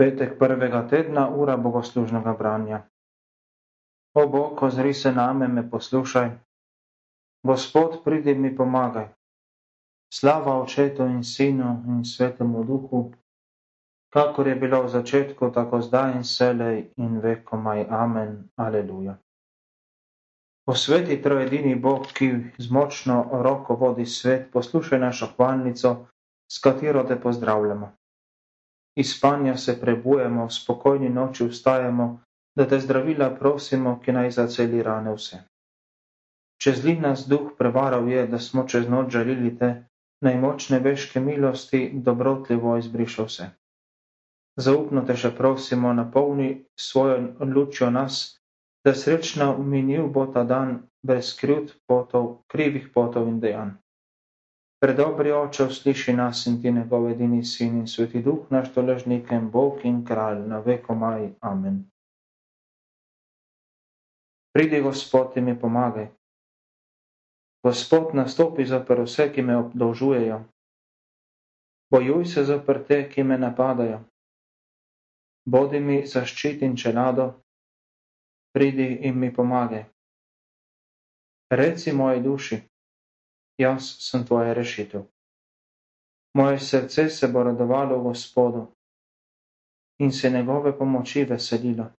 Petek prvega tedna, ura bogoslužnega branja. O Bog, ozri se name, me poslušaj. Gospod, pridi mi pomagaj. Slava očetu in sinu in svetemu duhu, kakor je bilo v začetku, tako zdaj in selej in vekomaj. Amen. Aleluja. O sveti trojedini Bog, ki z močno roko vodi svet, poslušaj našo hvalnico, s katero te pozdravljamo iz spanja se prebujemo, v spokojni noči vstajamo, da te zdravila prosimo, ki naj zaceli rane vse. Če zli nas duh prevaral je, da smo čez noč žalili te, najmočne veške milosti, dobrotljivo izbrišal vse. Zaupno te še prosimo, napolni svojo lučjo nas, da srečno minil bo ta dan brez krivd potov, krivih potov in dejanj. Predobri oče, usliši nas in ti njegov edini sin in sveti duh, naš toležnik in Bog in kralj na veko maj. Amen. Pridi, Gospod, in mi pomagaj. Gospod, nastopi zoper vse, ki me obdolžujejo. Bojuj se zoper te, ki me napadajo. Bodi mi zaščit in čelado. Pridi in mi pomagaj. Reci moji duši jaz sem tvoja rešitev. Moje srce se bo radovalo v Gospodu in se njegove pomoči veselilo.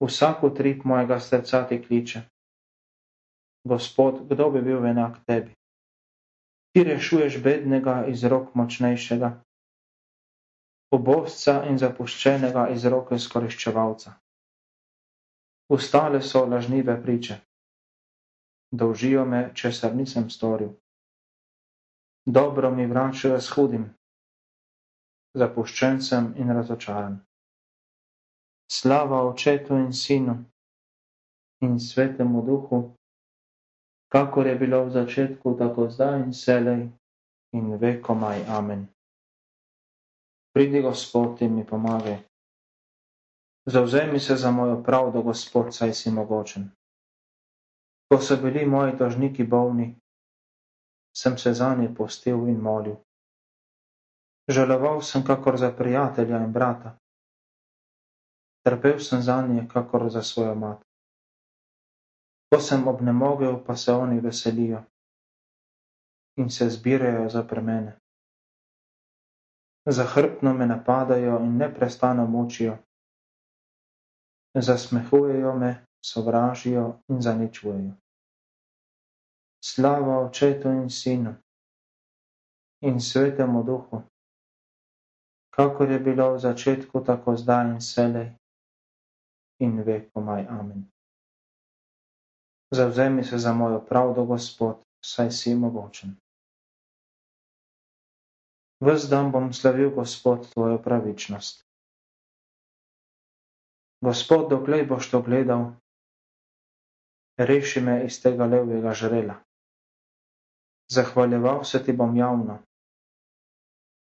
Vsak utrip mojega srca ti kliče. Gospod, kdo bi bil enak tebi? Ti rešuješ bednega iz rok močnejšega, obosca in zapuščenega iz roke skoriščevalca. Ustale so lažnive priče dolžijo me, česar nisem storil. Dobro mi vračajo s hudim, zapuščen sem in razočaran. Slava očetu in sinu in svetemu duhu, kakor je bilo v začetku, tako zdaj in selej in vekomaj. Amen. Pridi, Gospod, in mi pomagaj. Zauzemi se za mojo pravdo, Gospod, saj si mogočen. Ko so bili moji tožniki bolni, sem se za nje postil in molil. Žaloval sem kakor za prijatelja in brata. Trpel sem za nje kakor za svojo mat. Ko sem obnemogel, pa se oni veselijo in se zbirajo za premene. Zahrbtno me napadajo in neprestano mučijo. Zasmehujejo me sovražijo in zaničujejo. Slava očetu in sinu in svetemu duhu, kakor je bilo v začetku, tako zdaj in selej in vekomaj. Amen. Zavzemi se za mojo pravdo, Gospod, saj si mogočen. Ves dan bom slavil, Gospod, tvojo pravičnost. Gospod, dokler boš to gledal, reši me iz tega levjega žrela. Zahvaljeval se ti bom javno,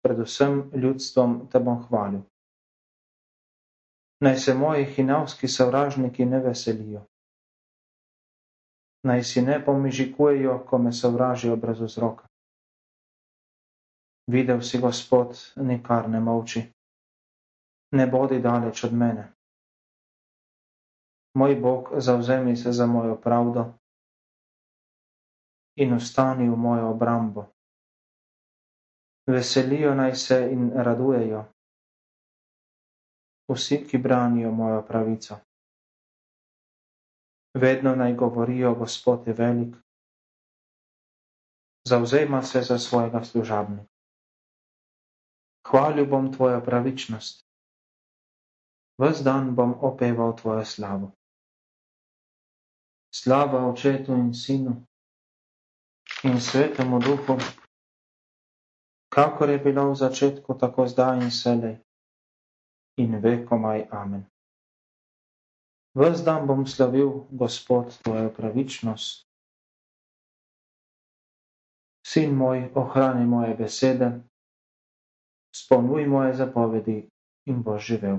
predvsem ljudstvom te bom hvalil. Naj se moji hinavski sovražniki ne veselijo. Naj si ne pomižikujejo, ko me sovražijo brez vzroka. Videl si, Gospod, nikar ne molči. Ne bodi daleč od mene moj Bog, zavzemi se za mojo pravdo in ustani v mojo obrambo. Veselijo naj se in radujejo vsi, ki branijo mojo pravico. Vedno naj govorijo, Gospod je velik, zavzema se za svojega služabnika. Hvalil bom tvojo pravičnost, ves dan bom opeval tvojo slavo. Slava očetu in sinu in svetemu duhu, kakor je bilo v začetku, tako zdaj in selej in vekomaj. Amen. Ves dan bom slavil, Gospod, tvojo pravičnost. Sin moj, ohrani moje besede, spolnuj moje zapovedi in boš živel.